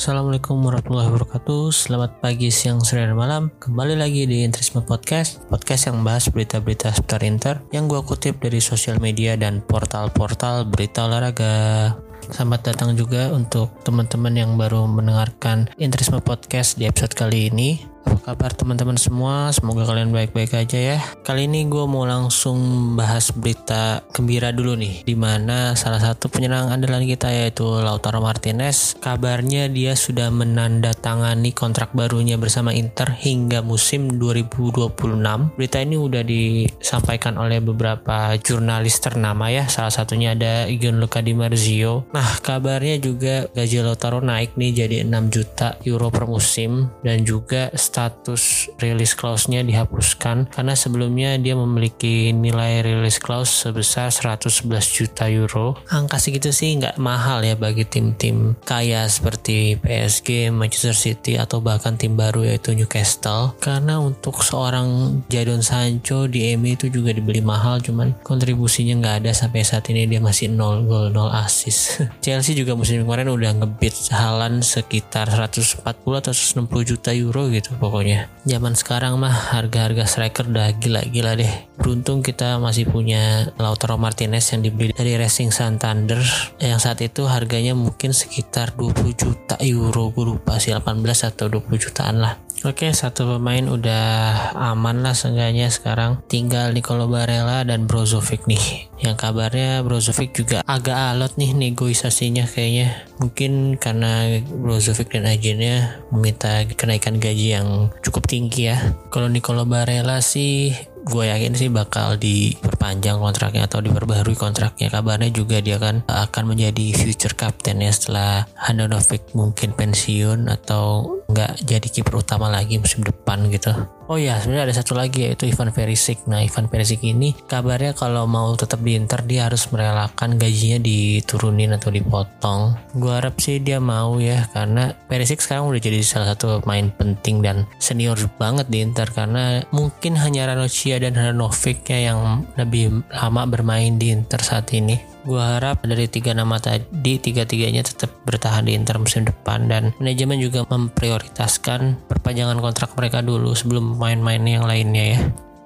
Assalamualaikum warahmatullahi wabarakatuh. Selamat pagi, siang, sore, dan malam. Kembali lagi di Intrisme Podcast Podcast yang bahas berita-berita seputar Inter Yang gue kutip dari sosial media dan portal-portal berita olahraga. Selamat datang juga untuk teman-teman yang baru mendengarkan Intrisme Podcast di episode kali ini apa kabar teman-teman semua? Semoga kalian baik-baik aja ya. Kali ini gue mau langsung bahas berita gembira dulu nih. Di mana salah satu penyerang andalan kita yaitu Lautaro Martinez. Kabarnya dia sudah menandatangani kontrak barunya bersama Inter hingga musim 2026. Berita ini udah disampaikan oleh beberapa jurnalis ternama ya. Salah satunya ada Gianluca Di Marzio. Nah kabarnya juga gaji Lautaro naik nih jadi 6 juta euro per musim. Dan juga status release clause-nya dihapuskan karena sebelumnya dia memiliki nilai release clause sebesar 111 juta euro. Angka segitu sih nggak mahal ya bagi tim-tim kaya seperti PSG, Manchester City atau bahkan tim baru yaitu Newcastle. Karena untuk seorang Jadon Sancho di MU itu juga dibeli mahal cuman kontribusinya nggak ada sampai saat ini dia masih 0 gol 0 assist. Chelsea juga musim kemarin udah ngebit Halan sekitar 140 atau 160 juta euro gitu pokoknya. Zaman sekarang mah harga-harga striker udah gila-gila deh. Beruntung kita masih punya Lautaro Martinez yang dibeli dari Racing Santander yang saat itu harganya mungkin sekitar 20 juta euro gue lupa sih 18 atau 20 jutaan lah Oke, satu pemain udah aman lah seenggaknya sekarang. Tinggal Nicolo Barella dan Brozovic nih. Yang kabarnya Brozovic juga agak alot nih negosiasinya kayaknya. Mungkin karena Brozovic dan agennya meminta kenaikan gaji yang cukup tinggi ya. Kalau Nicolo Barella sih gue yakin sih bakal diperpanjang kontraknya atau diperbaharui kontraknya. Kabarnya juga dia kan akan menjadi future captain ya setelah Handanovic mungkin pensiun atau nggak jadi kiper utama lagi musim depan gitu Oh ya, sebenarnya ada satu lagi yaitu Ivan Perisic. Nah, Ivan Perisic ini kabarnya kalau mau tetap di Inter dia harus merelakan gajinya diturunin atau dipotong. Gua harap sih dia mau ya karena Perisic sekarang udah jadi salah satu pemain penting dan senior banget di Inter karena mungkin hanya Ranocchia dan Handanovic ya yang lebih lama bermain di Inter saat ini. Gue harap dari tiga nama tadi, tiga-tiganya tetap bertahan di Inter musim depan dan manajemen juga memprioritaskan perpanjangan kontrak mereka dulu sebelum main-main yang lainnya ya.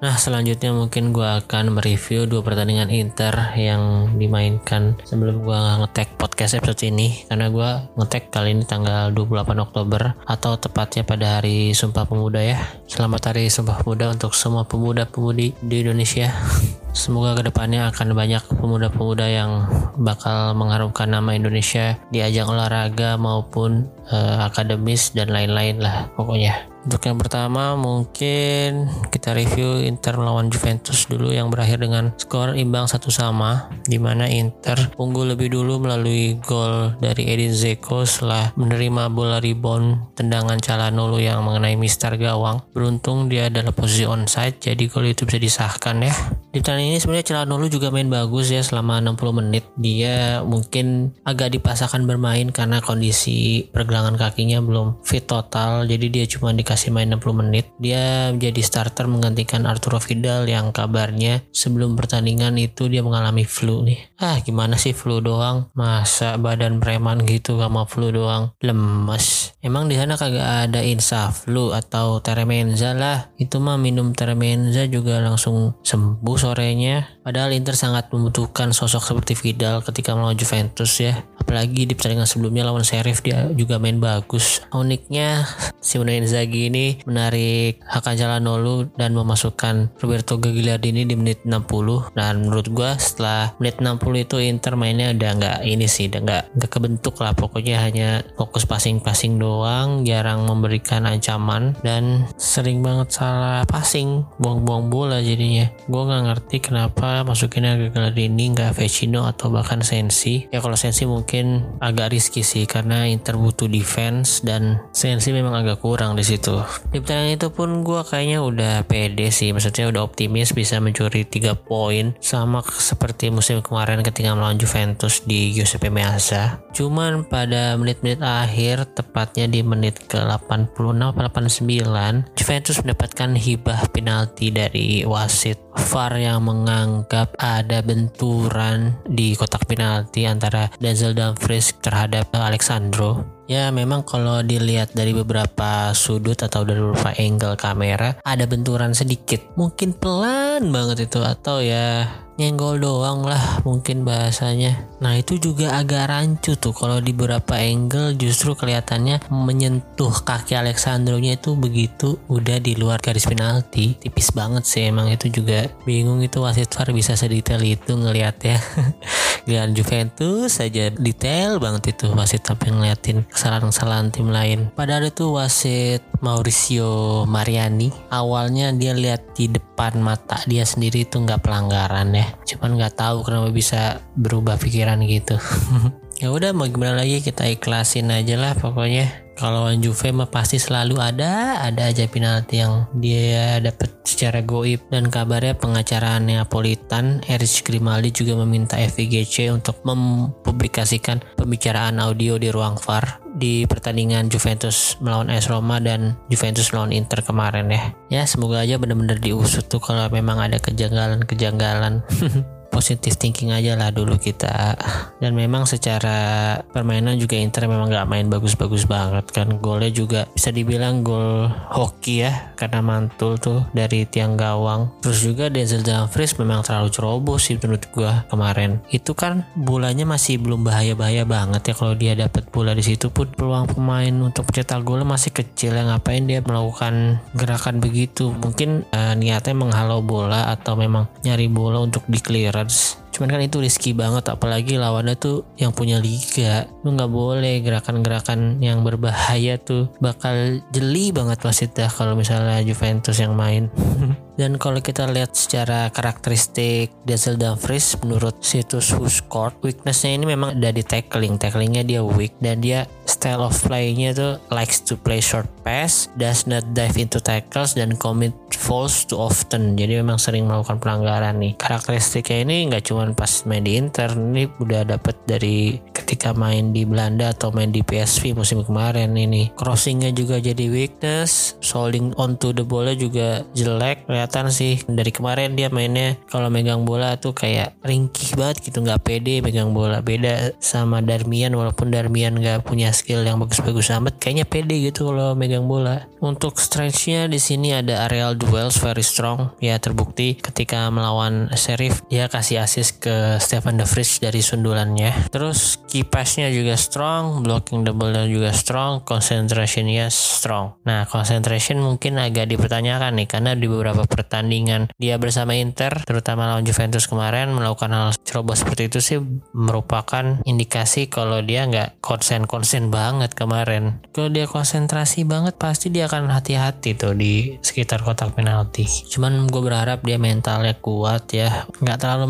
Nah selanjutnya mungkin gue akan mereview dua pertandingan Inter yang dimainkan sebelum gue ngetek podcast episode ini karena gue ngetek kali ini tanggal 28 Oktober atau tepatnya pada hari Sumpah Pemuda ya. Selamat Hari Sumpah Pemuda untuk semua pemuda-pemudi di Indonesia. Semoga ke depannya akan banyak pemuda-pemuda yang bakal mengharumkan nama Indonesia di ajang olahraga maupun uh, akademis dan lain-lain lah pokoknya. Untuk yang pertama mungkin kita review Inter melawan Juventus dulu yang berakhir dengan skor imbang satu sama di mana Inter unggul lebih dulu melalui gol dari Edin Zeko setelah menerima bola rebound tendangan Calhanoglu yang mengenai Mister gawang. Beruntung dia adalah posisi onside jadi gol itu bisa disahkan ya. Di pertandingan ini sebenarnya Calhanoglu juga main bagus ya selama 60 menit. Dia mungkin agak dipaksakan bermain karena kondisi pergelangan kakinya belum fit total jadi dia cuma dikasih dikasih main 60 menit. Dia menjadi starter menggantikan Arturo Vidal yang kabarnya sebelum pertandingan itu dia mengalami flu nih. Ah gimana sih flu doang? Masa badan preman gitu gak mau flu doang? Lemes. Emang di sana kagak ada flu atau Teremenza lah. Itu mah minum Teremenza juga langsung sembuh sorenya. Padahal Inter sangat membutuhkan sosok seperti Vidal ketika melawan Juventus ya. Apalagi di pertandingan sebelumnya lawan Sheriff dia juga main bagus. Uniknya Simone Inzaghi ini menarik Hakan Calhanoglu dan memasukkan Roberto Gagliardini di menit 60 dan menurut gue setelah menit 60 itu Inter mainnya udah nggak ini sih udah nggak nggak kebentuk lah pokoknya hanya fokus passing-passing doang jarang memberikan ancaman dan sering banget salah passing buang-buang bola jadinya. Gue nggak ngerti kenapa masukinnya Gagliardini nggak Vecino atau bahkan Sensi. Ya kalau Sensi mungkin agak riski sih karena Inter butuh defense dan Sensi memang agak kurang di situ. Di pertandingan itu pun gue kayaknya udah pede sih maksudnya udah optimis bisa mencuri 3 poin sama seperti musim kemarin ketika melawan Juventus di Giuseppe Meazza. Cuman pada menit-menit akhir tepatnya di menit ke 86 89 Juventus mendapatkan hibah penalti dari wasit VAR yang menganggap ada benturan di kotak penalti antara Denzel Dumfries terhadap Alexandro Ya memang kalau dilihat dari beberapa sudut atau dari beberapa angle kamera ada benturan sedikit. Mungkin pelan banget itu atau ya nyenggol doang lah mungkin bahasanya. Nah itu juga agak rancu tuh kalau di beberapa angle justru kelihatannya menyentuh kaki Alexandronya itu begitu udah di luar garis penalti tipis banget sih emang itu juga bingung itu wasit VAR bisa sedetail itu ngelihat ya. Giliran Juventus saja detail banget itu wasit tapi ngeliatin kesalahan-kesalahan tim lain. Padahal itu wasit Mauricio Mariani awalnya dia lihat di depan mata dia sendiri itu nggak pelanggaran ya cuman nggak tahu kenapa bisa berubah pikiran gitu ya udah mau gimana lagi kita ikhlasin aja lah pokoknya kalau Juve mah pasti selalu ada ada aja penalti yang dia dapat secara goib dan kabarnya pengacara Neapolitan Erich Grimaldi juga meminta FIGC untuk mempublikasikan pembicaraan audio di ruang VAR di pertandingan Juventus melawan AS Roma dan Juventus melawan Inter kemarin ya. Ya semoga aja benar-benar diusut tuh kalau memang ada kejanggalan-kejanggalan. positif thinking aja lah dulu kita. Dan memang secara permainan juga Inter memang gak main bagus-bagus banget kan. Golnya juga bisa dibilang gol hoki ya karena mantul tuh dari tiang gawang. Terus juga Denzel Dumfries memang terlalu ceroboh sih menurut gua kemarin. Itu kan bolanya masih belum bahaya-bahaya banget ya kalau dia dapat bola di situ pun. Peluang pemain untuk mencetak gol masih kecil ya ngapain dia melakukan gerakan begitu? Mungkin uh, niatnya menghalau bola atau memang nyari bola untuk di clear gods. Cuman kan itu risky banget apalagi lawannya tuh yang punya liga lu nggak boleh gerakan-gerakan yang berbahaya tuh bakal jeli banget wasit dah kalau misalnya Juventus yang main Dan kalau kita lihat secara karakteristik Denzel Dumfries menurut situs Who Scored, weaknessnya ini memang ada di tackling. Tacklingnya dia weak dan dia style of playnya tuh likes to play short pass, does not dive into tackles dan commit falls too often. Jadi memang sering melakukan pelanggaran nih. Karakteristiknya ini nggak cuma pas main di Inter, ini udah dapet dari ketika main di Belanda atau main di PSV musim kemarin ini. Crossingnya juga jadi weakness, holding onto the ball juga jelek kelihatan sih. Dari kemarin dia mainnya kalau megang bola tuh kayak ringkih banget gitu nggak pede megang bola. Beda sama Darmian walaupun Darmian nggak punya skill yang bagus-bagus amat kayaknya pede gitu kalau megang bola. Untuk strengthnya di sini ada aerial duels very strong. Ya terbukti ketika melawan Sheriff dia kasih assist ke Stefan De Vries dari sundulannya. Terus key passnya juga strong blocking double juga strong concentrationnya strong. Nah concentration mungkin agak dipertanyakan nih karena di beberapa pertandingan dia bersama Inter terutama lawan Juventus kemarin melakukan hal ceroboh seperti itu sih merupakan indikasi kalau dia nggak konsen-konsen banget kemarin. Kalau dia konsentrasi banget pasti dia akan hati-hati tuh di sekitar kotak penalti. Cuman gue berharap dia mentalnya kuat ya nggak terlalu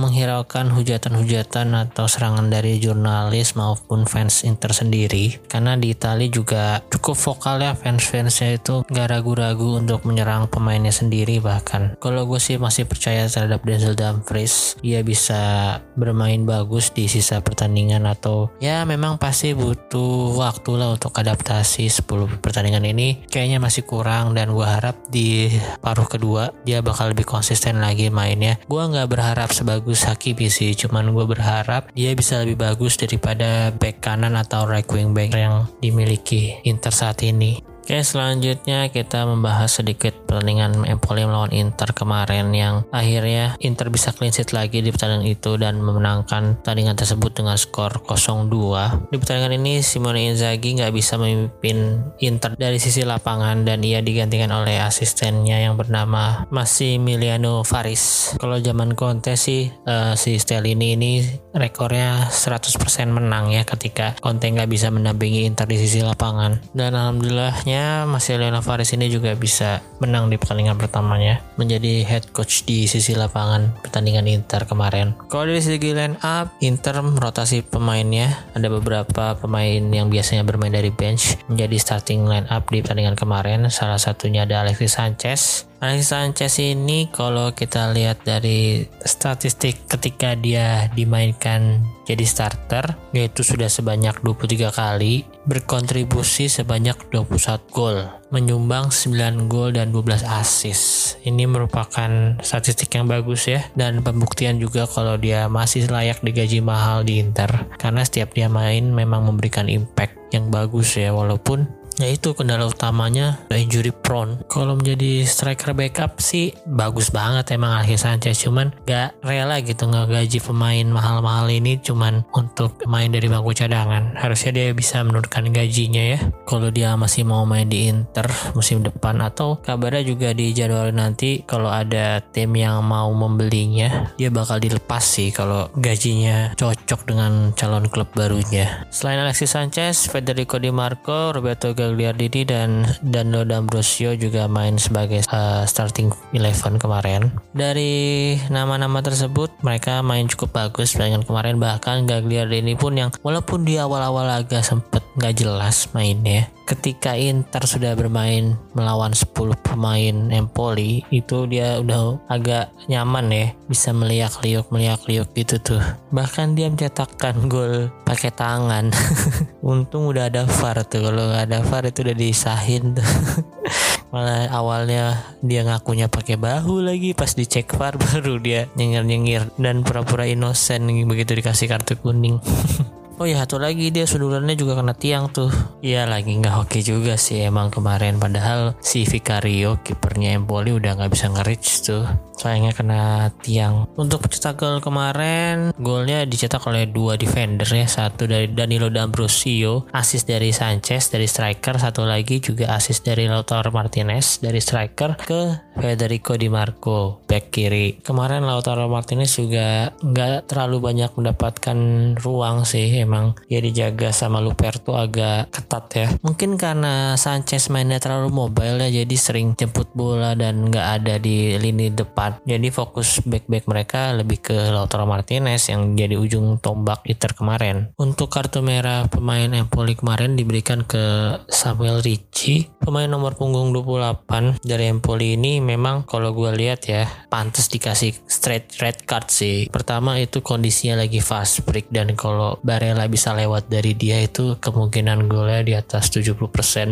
menghiraukan hujatan-hujatan atau serangan dari jurnalis maupun fans Inter sendiri karena di Italia juga cukup vokal ya fans-fansnya itu nggak ragu-ragu untuk menyerang pemainnya sendiri bahkan. Kan kalau gue sih masih percaya terhadap Denzel Dumfries dia bisa bermain bagus di sisa pertandingan atau ya memang pasti butuh waktu lah untuk adaptasi 10 pertandingan ini. Kayaknya masih kurang dan gue harap di paruh kedua dia bakal lebih konsisten lagi mainnya. Gue nggak berharap sebagus Hakimi sih. Cuman gue berharap dia bisa lebih bagus daripada back kanan atau right wing back yang dimiliki Inter saat ini Oke selanjutnya kita membahas sedikit pertandingan Empoli melawan Inter kemarin yang akhirnya Inter bisa clean sheet lagi di pertandingan itu dan memenangkan pertandingan tersebut dengan skor 0-2. Di pertandingan ini Simone Inzaghi nggak bisa memimpin Inter dari sisi lapangan dan ia digantikan oleh asistennya yang bernama Massimiliano Faris. Kalau zaman Conte sih uh, si Stellini ini rekornya 100% menang ya ketika Conte nggak bisa mendampingi Inter di sisi lapangan dan alhamdulillahnya akhirnya Marcelo Faris ini juga bisa menang di pertandingan pertamanya menjadi head coach di sisi lapangan pertandingan Inter kemarin. Kalau dari segi line up, Inter merotasi pemainnya. Ada beberapa pemain yang biasanya bermain dari bench menjadi starting line up di pertandingan kemarin. Salah satunya ada Alexis Sanchez, Alexis Sanchez ini kalau kita lihat dari statistik ketika dia dimainkan jadi starter yaitu sudah sebanyak 23 kali berkontribusi sebanyak 21 gol menyumbang 9 gol dan 12 assist. Ini merupakan statistik yang bagus ya dan pembuktian juga kalau dia masih layak digaji mahal di Inter karena setiap dia main memang memberikan impact yang bagus ya walaupun Ya itu kendala utamanya injury prone. Kalau menjadi striker backup sih bagus banget emang Alexis Sanchez cuman gak rela gitu gaji pemain mahal-mahal ini cuman untuk main dari bangku cadangan. Harusnya dia bisa menurunkan gajinya ya. Kalau dia masih mau main di Inter musim depan atau kabarnya juga di jadwal nanti kalau ada tim yang mau membelinya dia bakal dilepas sih kalau gajinya cocok dengan calon klub barunya. Selain Alexis Sanchez, Federico Di Marco, Roberto Gagliardini dan Danilo D'Ambrosio juga main sebagai uh, starting eleven kemarin. Dari nama-nama tersebut mereka main cukup bagus dengan kemarin bahkan Gagliardini pun yang walaupun di awal-awal agak sempet nggak jelas mainnya ketika Inter sudah bermain melawan 10 pemain Empoli itu dia udah agak nyaman ya bisa meliak-liuk meliak-liuk gitu tuh. Bahkan dia mencetakkan gol pakai tangan. Untung udah ada VAR tuh kalau nggak ada VAR itu udah disahin tuh. Malah awalnya dia ngakunya pakai bahu lagi pas dicek VAR baru dia nyengir-nyengir dan pura-pura innocent begitu dikasih kartu kuning Oh ya satu lagi dia sundulannya juga kena tiang tuh. Iya lagi nggak oke juga sih emang kemarin. Padahal si Vicario kipernya Empoli udah nggak bisa nge-reach tuh sayangnya kena tiang. Untuk pencetak gol kemarin, golnya dicetak oleh dua defender ya, satu dari Danilo D'Ambrosio, asis dari Sanchez dari striker, satu lagi juga asis dari Lautaro Martinez dari striker ke Federico Di Marco back kiri. Kemarin Lautaro Martinez juga nggak terlalu banyak mendapatkan ruang sih, emang dia dijaga sama Luperto agak ketat ya. Mungkin karena Sanchez mainnya terlalu mobile ya, jadi sering jemput bola dan nggak ada di lini depan depan. Jadi fokus back-back mereka lebih ke Lautaro Martinez yang jadi ujung tombak Inter kemarin. Untuk kartu merah pemain Empoli kemarin diberikan ke Samuel Ricci, pemain nomor punggung 28 dari Empoli ini memang kalau gue lihat ya pantas dikasih straight red card sih. Pertama itu kondisinya lagi fast break dan kalau Barella bisa lewat dari dia itu kemungkinan golnya di atas 70%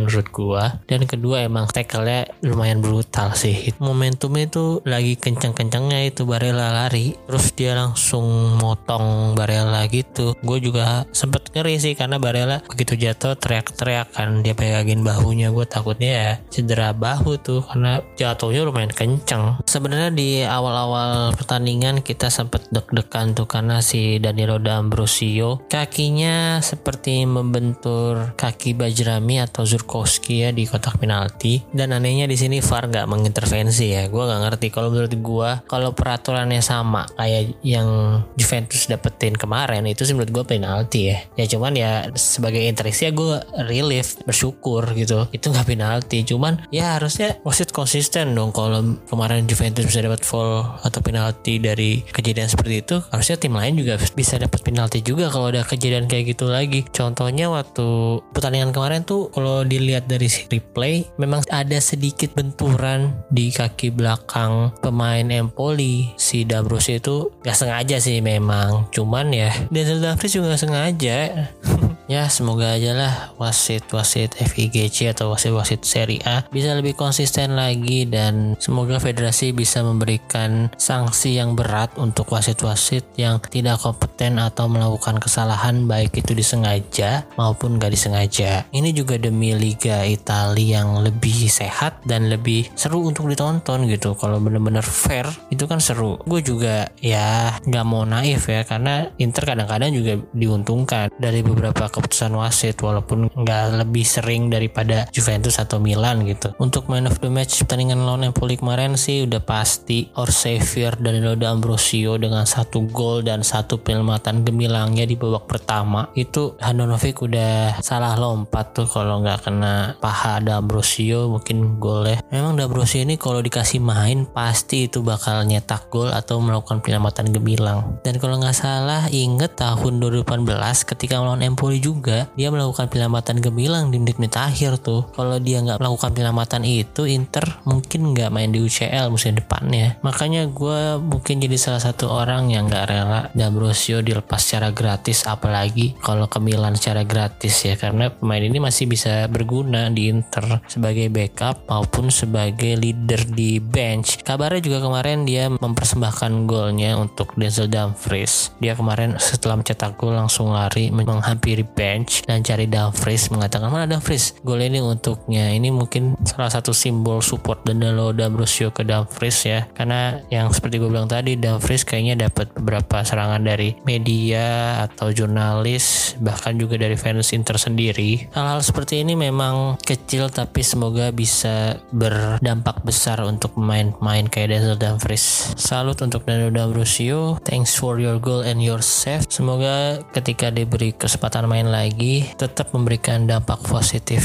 menurut gue. Dan kedua emang tackle-nya lumayan brutal sih. Momentumnya itu lagi kenceng-kencengnya itu Barella lari terus dia langsung motong Barella gitu gue juga sempet ngeri sih karena Barella begitu jatuh teriak-teriak kan dia pegangin bahunya gue takutnya ya cedera bahu tuh karena jatuhnya lumayan kenceng sebenarnya di awal-awal pertandingan kita sempet deg-degan tuh karena si Danilo D'Ambrosio kakinya seperti membentur kaki Bajrami atau Zurkowski ya di kotak penalti. Dan anehnya di sini VAR nggak mengintervensi ya. Gue nggak ngerti. Kalau menurut gue kalau peraturannya sama kayak yang Juventus dapetin kemarin itu sih menurut gue penalti ya. Ya cuman ya sebagai interest ya gue relief bersyukur gitu. Itu nggak penalti cuman ya harusnya wasit konsisten dong. Kalau kemarin Juventus bisa dapat foul atau penalti dari kejadian seperti itu harusnya tim lain juga bisa dapat penalti juga kalau ada kejadian kayak gitu lagi. Contohnya waktu pertandingan kemarin tuh kalau dilihat dari replay memang ada sedikit benturan di kaki belakang pemain Empoli. Si D'Ambrosio itu gak sengaja sih memang cuman ya. Denzel Dumfries juga sengaja ya semoga aja lah wasit-wasit FIGC atau wasit-wasit Serie A bisa lebih konsisten lagi dan semoga federasi bisa memberikan sanksi yang berat untuk wasit-wasit yang tidak kompeten atau melakukan kesalahan baik itu disengaja maupun gak disengaja. Ini juga demi Liga Italia yang lebih sehat dan lebih seru untuk ditonton gitu. Kalau bener-bener fair itu kan seru. Gue juga ya nggak mau naif ya karena Inter kadang-kadang juga diuntungkan. Dari beberapa keputusan wasit walaupun nggak lebih sering daripada Juventus atau Milan gitu. Untuk man of the match pertandingan lawan Empoli kemarin sih udah pasti Orsevier dan Loda Ambrosio dengan satu gol dan satu penyelamatan gemilangnya di babak pertama. Itu Handanovic udah salah lompat tuh kalau nggak kena paha D'Ambrosio mungkin gol ya memang D'Ambrosio ini kalau dikasih main pasti itu bakal nyetak gol atau melakukan penyelamatan gemilang. Dan kalau nggak salah inget tahun 2018 ketika melawan Empoli juga dia melakukan penyelamatan gemilang di menit-menit akhir tuh. Kalau dia nggak melakukan penyelamatan itu, Inter mungkin nggak main di UCL musim depannya. Makanya gue mungkin jadi salah satu orang yang nggak rela D'Ambrosio dilepas secara gratis, apalagi kalau ke Milan secara gratis ya, karena pemain ini masih bisa berguna di Inter sebagai backup maupun sebagai leader di bench. Kabarnya juga kemarin dia mempersembahkan golnya untuk Denzel Dumfries. Dia kemarin setelah mencetak gol langsung lari menghampiri bench dan cari Dumfries mengatakan mana Dumfries gol ini untuknya. Ini mungkin salah satu simbol support Danilo D'Ambrosio ke Dumfries ya. Karena yang seperti gue bilang tadi Dumfries kayaknya dapat beberapa serangan dari media atau jurnalis bahkan juga dari fans Inter sendiri. Hal-hal seperti ini memang kecil tapi semoga bisa berdampak besar untuk pemain-pemain kayak Denzel Dumfries salut untuk Danilo D'Ambrosio thanks for your goal and your save. Semoga ketika diberi kesempatan main lagi tetap memberikan dampak positif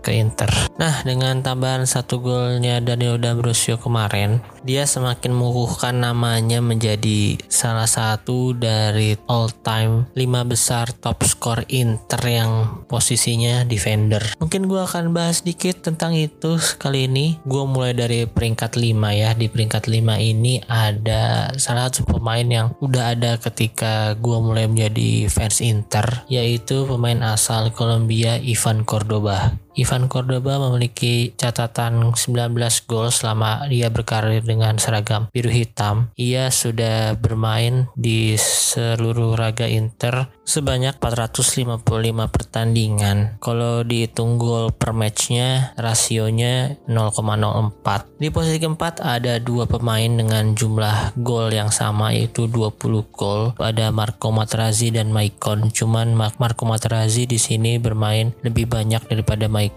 ke Inter. Nah, dengan tambahan satu golnya Danilo D'Ambrosio kemarin, dia semakin mengukuhkan namanya menjadi salah satu dari all time 5 besar top skor Inter yang posisinya defender. Mungkin gue akan bahas dikit tentang itu kali ini. Gue mulai dari peringkat 5 ya. Di peringkat 5 ini ada salah satu pemain yang udah ada ketika gue mulai menjadi fans Inter, yaitu pemain asal Kolombia Ivan Cordoba. Ivan Cordoba memiliki catatan 19 gol selama dia berkarir dengan seragam biru hitam. Ia sudah bermain di seluruh raga Inter sebanyak 455 pertandingan. Kalau dihitung gol per matchnya, rasionya 0,04. Di posisi keempat ada dua pemain dengan jumlah gol yang sama yaitu 20 gol. Ada Marco Materazzi dan Maicon. Cuman Marco Materazzi di sini bermain lebih banyak daripada Maicon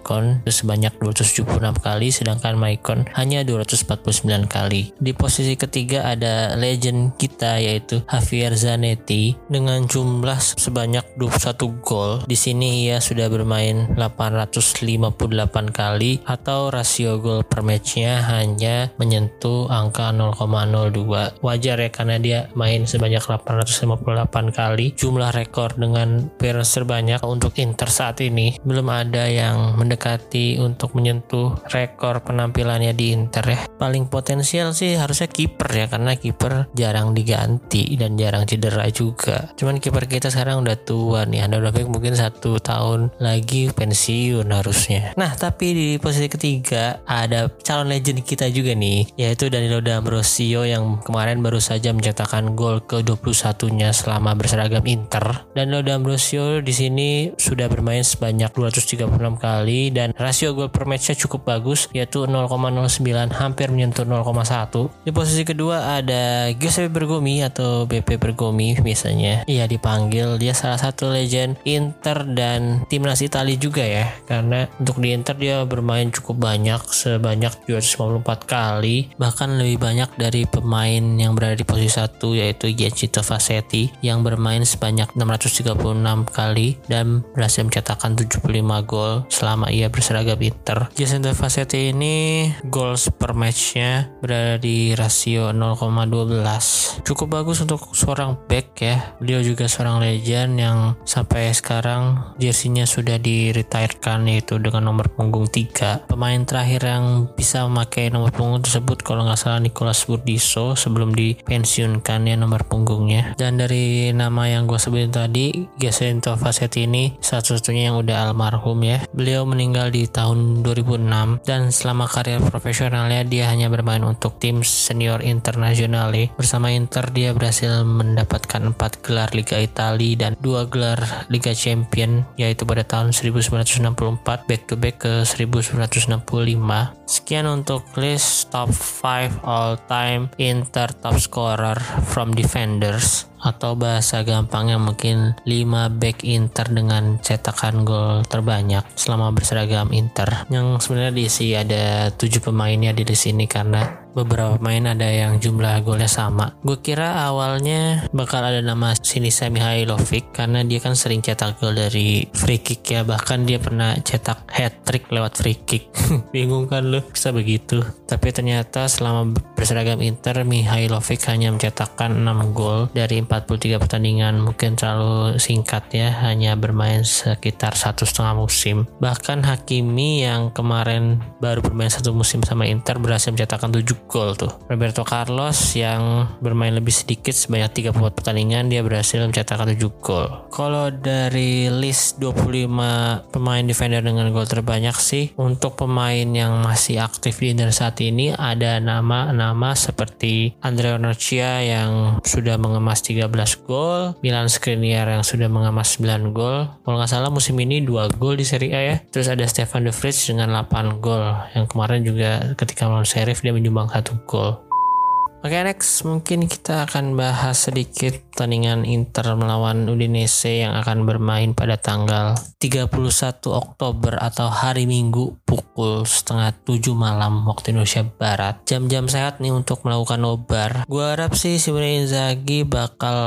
sebanyak 276 kali sedangkan Maicon hanya 249 kali. Di posisi ketiga ada legend kita yaitu Javier Zanetti dengan jumlah sebanyak 21 gol. Di sini ia sudah bermain 858 kali atau rasio gol per matchnya hanya menyentuh angka 0,02. Wajar ya karena dia main sebanyak 858 kali. Jumlah rekor dengan appearance terbanyak untuk Inter saat ini belum ada yang mendekati untuk menyentuh rekor penampilannya di Inter ya. Paling potensial sih harusnya kiper ya karena kiper jarang diganti dan jarang cedera juga. Cuman kiper kita sekarang udah tua nih Handanovic mungkin satu tahun lagi pensiun harusnya nah tapi di posisi ketiga ada calon legend kita juga nih yaitu Danilo D'Ambrosio yang kemarin baru saja mencetakkan gol ke 21 nya selama berseragam Inter Danilo D'Ambrosio di sini sudah bermain sebanyak 236 kali dan rasio gol per matchnya cukup bagus yaitu 0,09 hampir menyentuh 0,1 di posisi kedua ada Giuseppe Bergomi atau BP Bergomi biasanya. Ia dipanggil. Dia salah satu legend Inter dan timnas Italia juga ya karena untuk di Inter dia bermain cukup banyak sebanyak 254 kali bahkan lebih banyak dari pemain yang berada di posisi satu yaitu Giacinto Fassetti yang bermain sebanyak 636 kali dan berhasil mencetakkan 75 gol selama ia berseragam Inter. Giacinto Fassetti ini goals per matchnya berada di rasio 0,12 cukup bagus untuk seorang back ya beliau juga seorang legend yang sampai sekarang jersinya sudah diretirekan yaitu dengan nomor punggung 3. Pemain terakhir yang bisa memakai nomor punggung tersebut kalau nggak salah Nicolas Burdiso sebelum dipensiunkan ya nomor punggungnya. Dan dari nama yang gue sebutin tadi, Giacinto Fassetti ini satu-satunya yang udah almarhum ya. Beliau meninggal di tahun 2006 dan selama karir profesionalnya dia hanya bermain untuk tim senior internasional bersama Inter dia berhasil mendapatkan 4 gelar Liga Italia dan dua gelar Liga Champion yaitu pada tahun 1964 back to back ke 1965. Sekian untuk list top 5 all time Inter top scorer from defenders atau bahasa gampangnya mungkin 5 back Inter dengan cetakan gol terbanyak selama berseragam Inter. Yang sebenarnya diisi ada 7 pemainnya di sini karena beberapa pemain ada yang jumlah golnya sama. Gue kira awalnya bakal ada nama Sinisa Mihailovic karena dia kan sering cetak gol dari free kick ya bahkan dia pernah cetak hat trick lewat free kick. Bingung kan lu bisa begitu. Tapi ternyata selama berseragam Inter Mihailovic hanya mencetakkan 6 gol dari 43 pertandingan mungkin terlalu singkat ya hanya bermain sekitar satu setengah musim. Bahkan Hakimi yang kemarin baru bermain satu musim sama Inter berhasil mencetakkan 7 gol tuh. Roberto Carlos yang bermain lebih sedikit sebanyak 34 pertandingan dia berhasil mencetakkan 7 gol. Kalau dari list 25 pemain defender dengan gol terbanyak sih untuk pemain yang masih aktif di Inter saat ini ada nama-nama seperti Andrea Onocchia yang sudah mengemas 13 gol, Milan Skriniar yang sudah mengemas 9 gol. Kalau nggak salah musim ini 2 gol di Serie A ya. Terus ada Stefan De Vrij dengan 8 gol yang kemarin juga ketika melawan Sheriff dia menyumbang satu gol. Oke okay, next mungkin kita akan bahas sedikit pertandingan Inter melawan Udinese yang akan bermain pada tanggal 31 Oktober atau hari Minggu pukul setengah 7 malam waktu Indonesia Barat. Jam-jam sehat nih untuk melakukan nobar. Gua harap sih sebenarnya Inzaghi bakal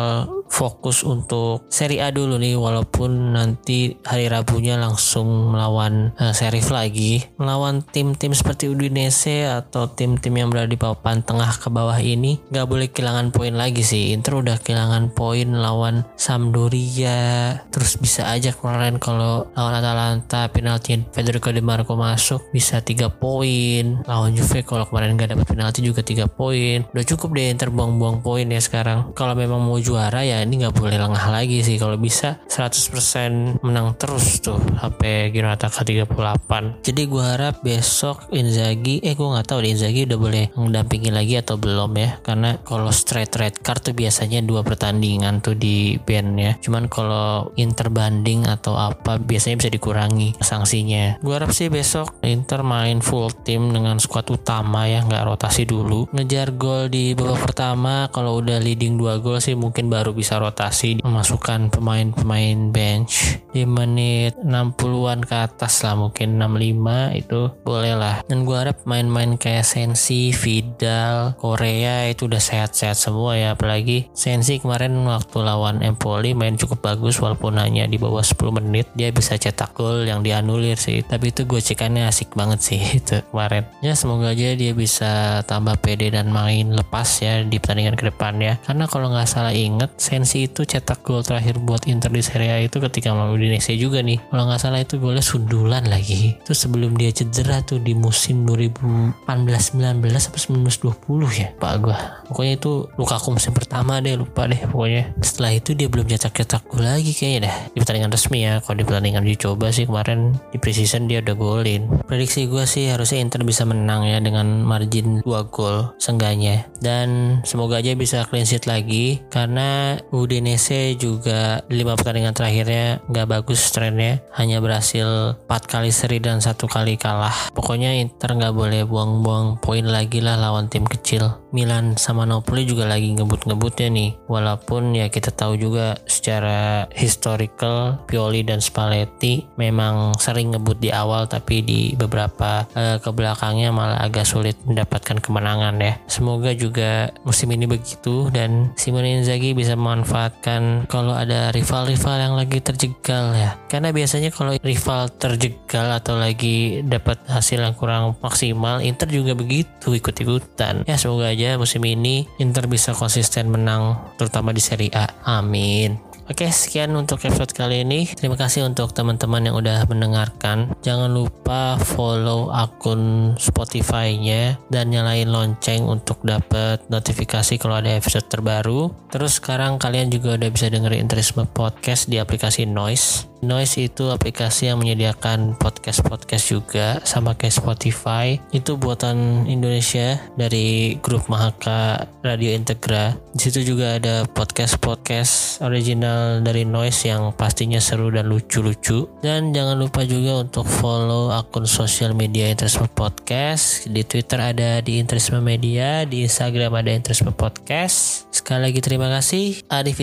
fokus untuk Serie A dulu nih walaupun nanti hari Rabunya langsung melawan uh, Sheriff lagi. Melawan tim-tim seperti Udinese atau tim-tim yang berada di papan tengah ke bawah ini nggak boleh kehilangan poin lagi sih. Inter udah kehilangan poin lawan Sampdoria. Terus bisa aja kemarin kalau lawan Atalanta penalti Federico Di Marco masuk bisa tiga poin. Lawan Juve kalau kemarin nggak dapat penalti juga tiga poin. Udah cukup deh Inter buang-buang poin ya sekarang. Kalau memang mau juara ya ini nggak boleh lengah lagi sih. Kalau bisa 100% menang terus tuh sampai Gironata ke 38 jadi gue harap besok Inzaghi eh gue nggak tahu deh Inzaghi udah boleh mendampingi lagi atau belum ya. Karena kalau straight red card tuh biasanya dua pertandingan tuh di ban ya. Cuman kalau Inter banding atau apa biasanya bisa dikurangi sanksinya. Gue harap sih besok Inter main full tim dengan skuad utama ya nggak rotasi dulu. Ngejar gol di babak pertama kalau udah leading dua gol sih mungkin baru bisa rotasi memasukkan pemain-pemain bench. Di menit 60-an ke atas lah mungkin 65 itu boleh lah. Dan gue harap main-main kayak Sensi, Vidal, Korea ya itu udah sehat-sehat semua ya. Apalagi Sensi kemarin waktu lawan Empoli main cukup bagus walaupun hanya di bawah 10 menit dia bisa cetak gol yang dianulir sih. Tapi itu gue cekannya asik banget sih itu kemarin. Ya semoga aja dia bisa tambah pede dan main lepas ya di pertandingan ke depan ya. Karena kalau nggak salah inget Sensi itu cetak gol terakhir buat Inter di Serie A itu ketika melawan Udinese juga nih. Kalau nggak salah itu golnya sundulan lagi. Itu sebelum dia cedera tuh di musim 2018-19 atau 1920 ya? Pak gue pokoknya itu luka aku musim pertama deh lupa deh pokoknya. Setelah itu dia belum cetak-cetak gol lagi kayaknya dah. Di pertandingan resmi ya kalau di pertandingan dicoba sih kemarin di preseason dia udah golin. Prediksi gue sih harusnya Inter bisa menang ya dengan margin 2 gol seenggaknya. Dan semoga aja bisa clean sheet lagi karena Udinese juga 5 pertandingan terakhirnya nggak bagus trennya. Hanya berhasil 4 kali seri dan satu kali kalah. Pokoknya Inter nggak boleh buang-buang poin lagi lah lawan tim kecil. Milan sama Napoli juga lagi ngebut-ngebutnya nih. Walaupun ya kita tahu juga secara historical Pioli dan Spalletti memang sering ngebut di awal tapi di beberapa uh, ke belakangnya malah agak sulit mendapatkan kemenangan ya. Semoga juga musim ini begitu dan Simone Inzaghi bisa memanfaatkan kalau ada rival-rival yang lagi terjegal ya. Karena biasanya kalau rival terjegal atau lagi dapat hasil yang kurang maksimal, Inter juga begitu ikut-ikutan. Ya semoga aja musim ini Inter bisa konsisten menang terutama di Serie A. Amin. Oke, sekian untuk episode kali ini. Terima kasih untuk teman-teman yang udah mendengarkan. Jangan lupa follow akun Spotify-nya dan nyalain lonceng untuk dapat notifikasi kalau ada episode terbaru. Terus sekarang kalian juga udah bisa dengerin Interisme Podcast di aplikasi Noise. Noise itu aplikasi yang menyediakan podcast-podcast juga sama kayak Spotify. Itu buatan Indonesia dari grup Mahaka Radio Integra. Di situ juga ada podcast-podcast original dari Noise yang pastinya seru dan lucu-lucu. Dan jangan lupa juga untuk follow akun sosial media Interisme Podcast. Di Twitter ada di Interisme Media, di Instagram ada Interisme Podcast. Sekali lagi terima kasih. Arif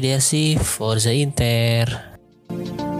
Forza Inter.